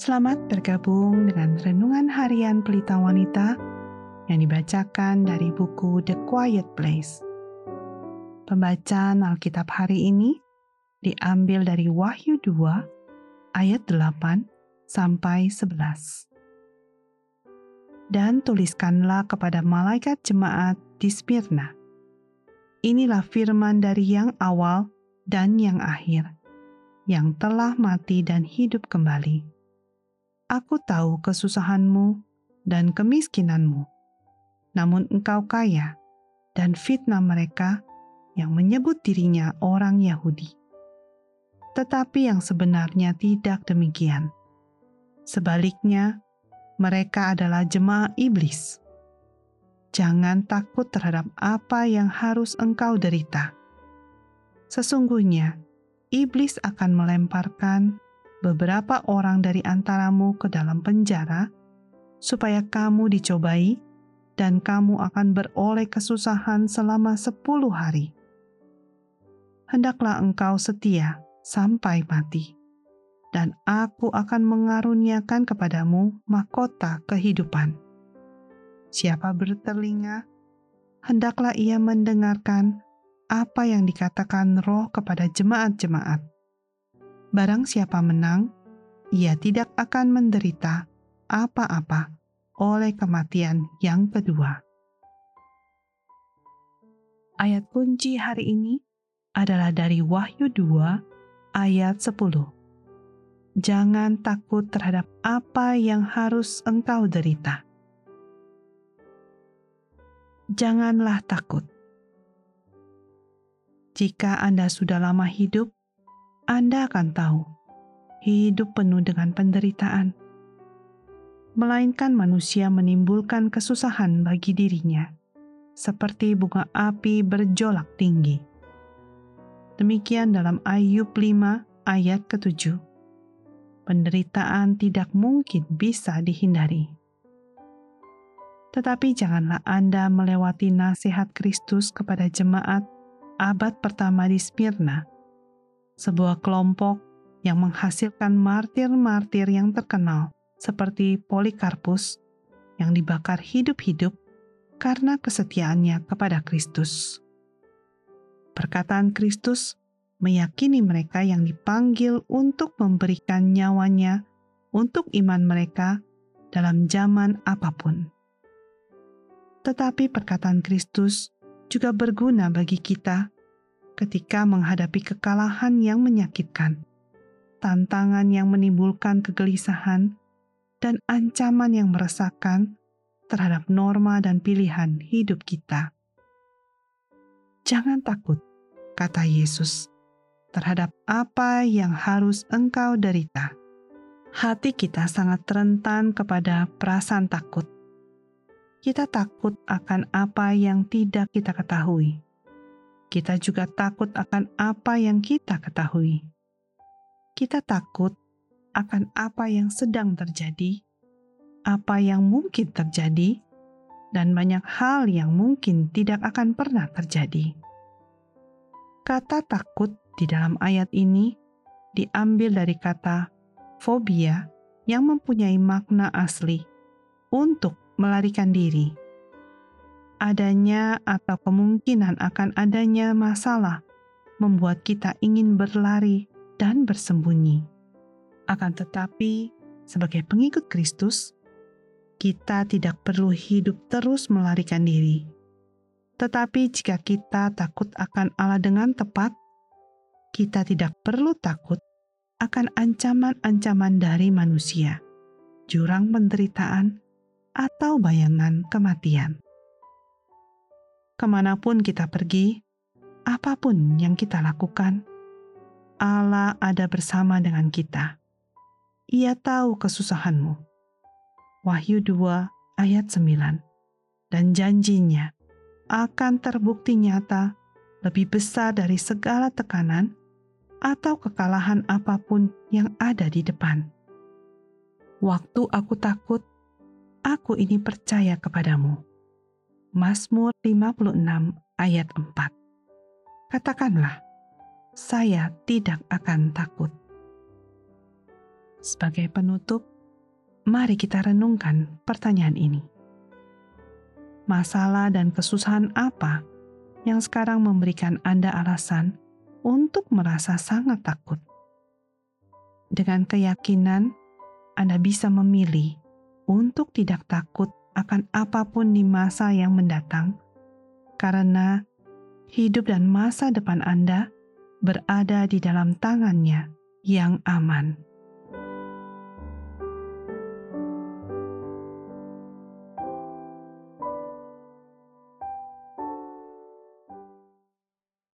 Selamat bergabung dengan Renungan Harian Pelita Wanita yang dibacakan dari buku The Quiet Place. Pembacaan Alkitab hari ini diambil dari Wahyu 2 ayat 8 sampai 11. Dan tuliskanlah kepada malaikat jemaat di Smyrna. Inilah firman dari yang awal dan yang akhir, yang telah mati dan hidup kembali Aku tahu kesusahanmu dan kemiskinanmu, namun engkau kaya dan fitnah mereka yang menyebut dirinya orang Yahudi. Tetapi yang sebenarnya tidak demikian. Sebaliknya, mereka adalah jemaah iblis. Jangan takut terhadap apa yang harus engkau derita. Sesungguhnya, iblis akan melemparkan beberapa orang dari antaramu ke dalam penjara, supaya kamu dicobai, dan kamu akan beroleh kesusahan selama sepuluh hari. Hendaklah engkau setia sampai mati, dan aku akan mengaruniakan kepadamu mahkota kehidupan. Siapa bertelinga, hendaklah ia mendengarkan apa yang dikatakan roh kepada jemaat-jemaat Barang siapa menang, ia tidak akan menderita apa-apa oleh kematian yang kedua. Ayat kunci hari ini adalah dari Wahyu 2 ayat 10. Jangan takut terhadap apa yang harus engkau derita. Janganlah takut. Jika Anda sudah lama hidup, anda akan tahu hidup penuh dengan penderitaan, melainkan manusia menimbulkan kesusahan bagi dirinya, seperti bunga api berjolak tinggi. Demikian dalam Ayub 5 ayat ke-7. Penderitaan tidak mungkin bisa dihindari. Tetapi janganlah Anda melewati nasihat Kristus kepada jemaat abad pertama di Smyrna sebuah kelompok yang menghasilkan martir-martir yang terkenal seperti Polikarpus yang dibakar hidup-hidup karena kesetiaannya kepada Kristus. Perkataan Kristus meyakini mereka yang dipanggil untuk memberikan nyawanya untuk iman mereka dalam zaman apa pun. Tetapi perkataan Kristus juga berguna bagi kita ketika menghadapi kekalahan yang menyakitkan, tantangan yang menimbulkan kegelisahan, dan ancaman yang meresahkan terhadap norma dan pilihan hidup kita. Jangan takut, kata Yesus, terhadap apa yang harus engkau derita. Hati kita sangat rentan kepada perasaan takut. Kita takut akan apa yang tidak kita ketahui kita juga takut akan apa yang kita ketahui. Kita takut akan apa yang sedang terjadi, apa yang mungkin terjadi, dan banyak hal yang mungkin tidak akan pernah terjadi. Kata takut di dalam ayat ini diambil dari kata fobia yang mempunyai makna asli untuk melarikan diri adanya atau kemungkinan akan adanya masalah membuat kita ingin berlari dan bersembunyi. Akan tetapi, sebagai pengikut Kristus, kita tidak perlu hidup terus melarikan diri. Tetapi jika kita takut akan Allah dengan tepat, kita tidak perlu takut akan ancaman-ancaman dari manusia, jurang penderitaan, atau bayangan kematian ke mana pun kita pergi, apa pun yang kita lakukan, Allah ada bersama dengan kita. Ia tahu kesusahanmu. Wahyu 2 ayat 9 dan janjinya akan terbukti nyata lebih besar dari segala tekanan atau kekalahan apa pun yang ada di depan. Waktu aku takut, aku ini percaya kepadamu Mazmur 56 ayat 4. Katakanlah, saya tidak akan takut. Sebagai penutup, Mari kita renungkan pertanyaan ini. Masalah dan kesusahan apa yang sekarang memberikan Anda alasan untuk merasa sangat takut? Dengan keyakinan, Anda bisa memilih untuk tidak takut akan apa pun di masa yang mendatang, karena hidup dan masa depan Anda berada di dalam tangannya yang aman.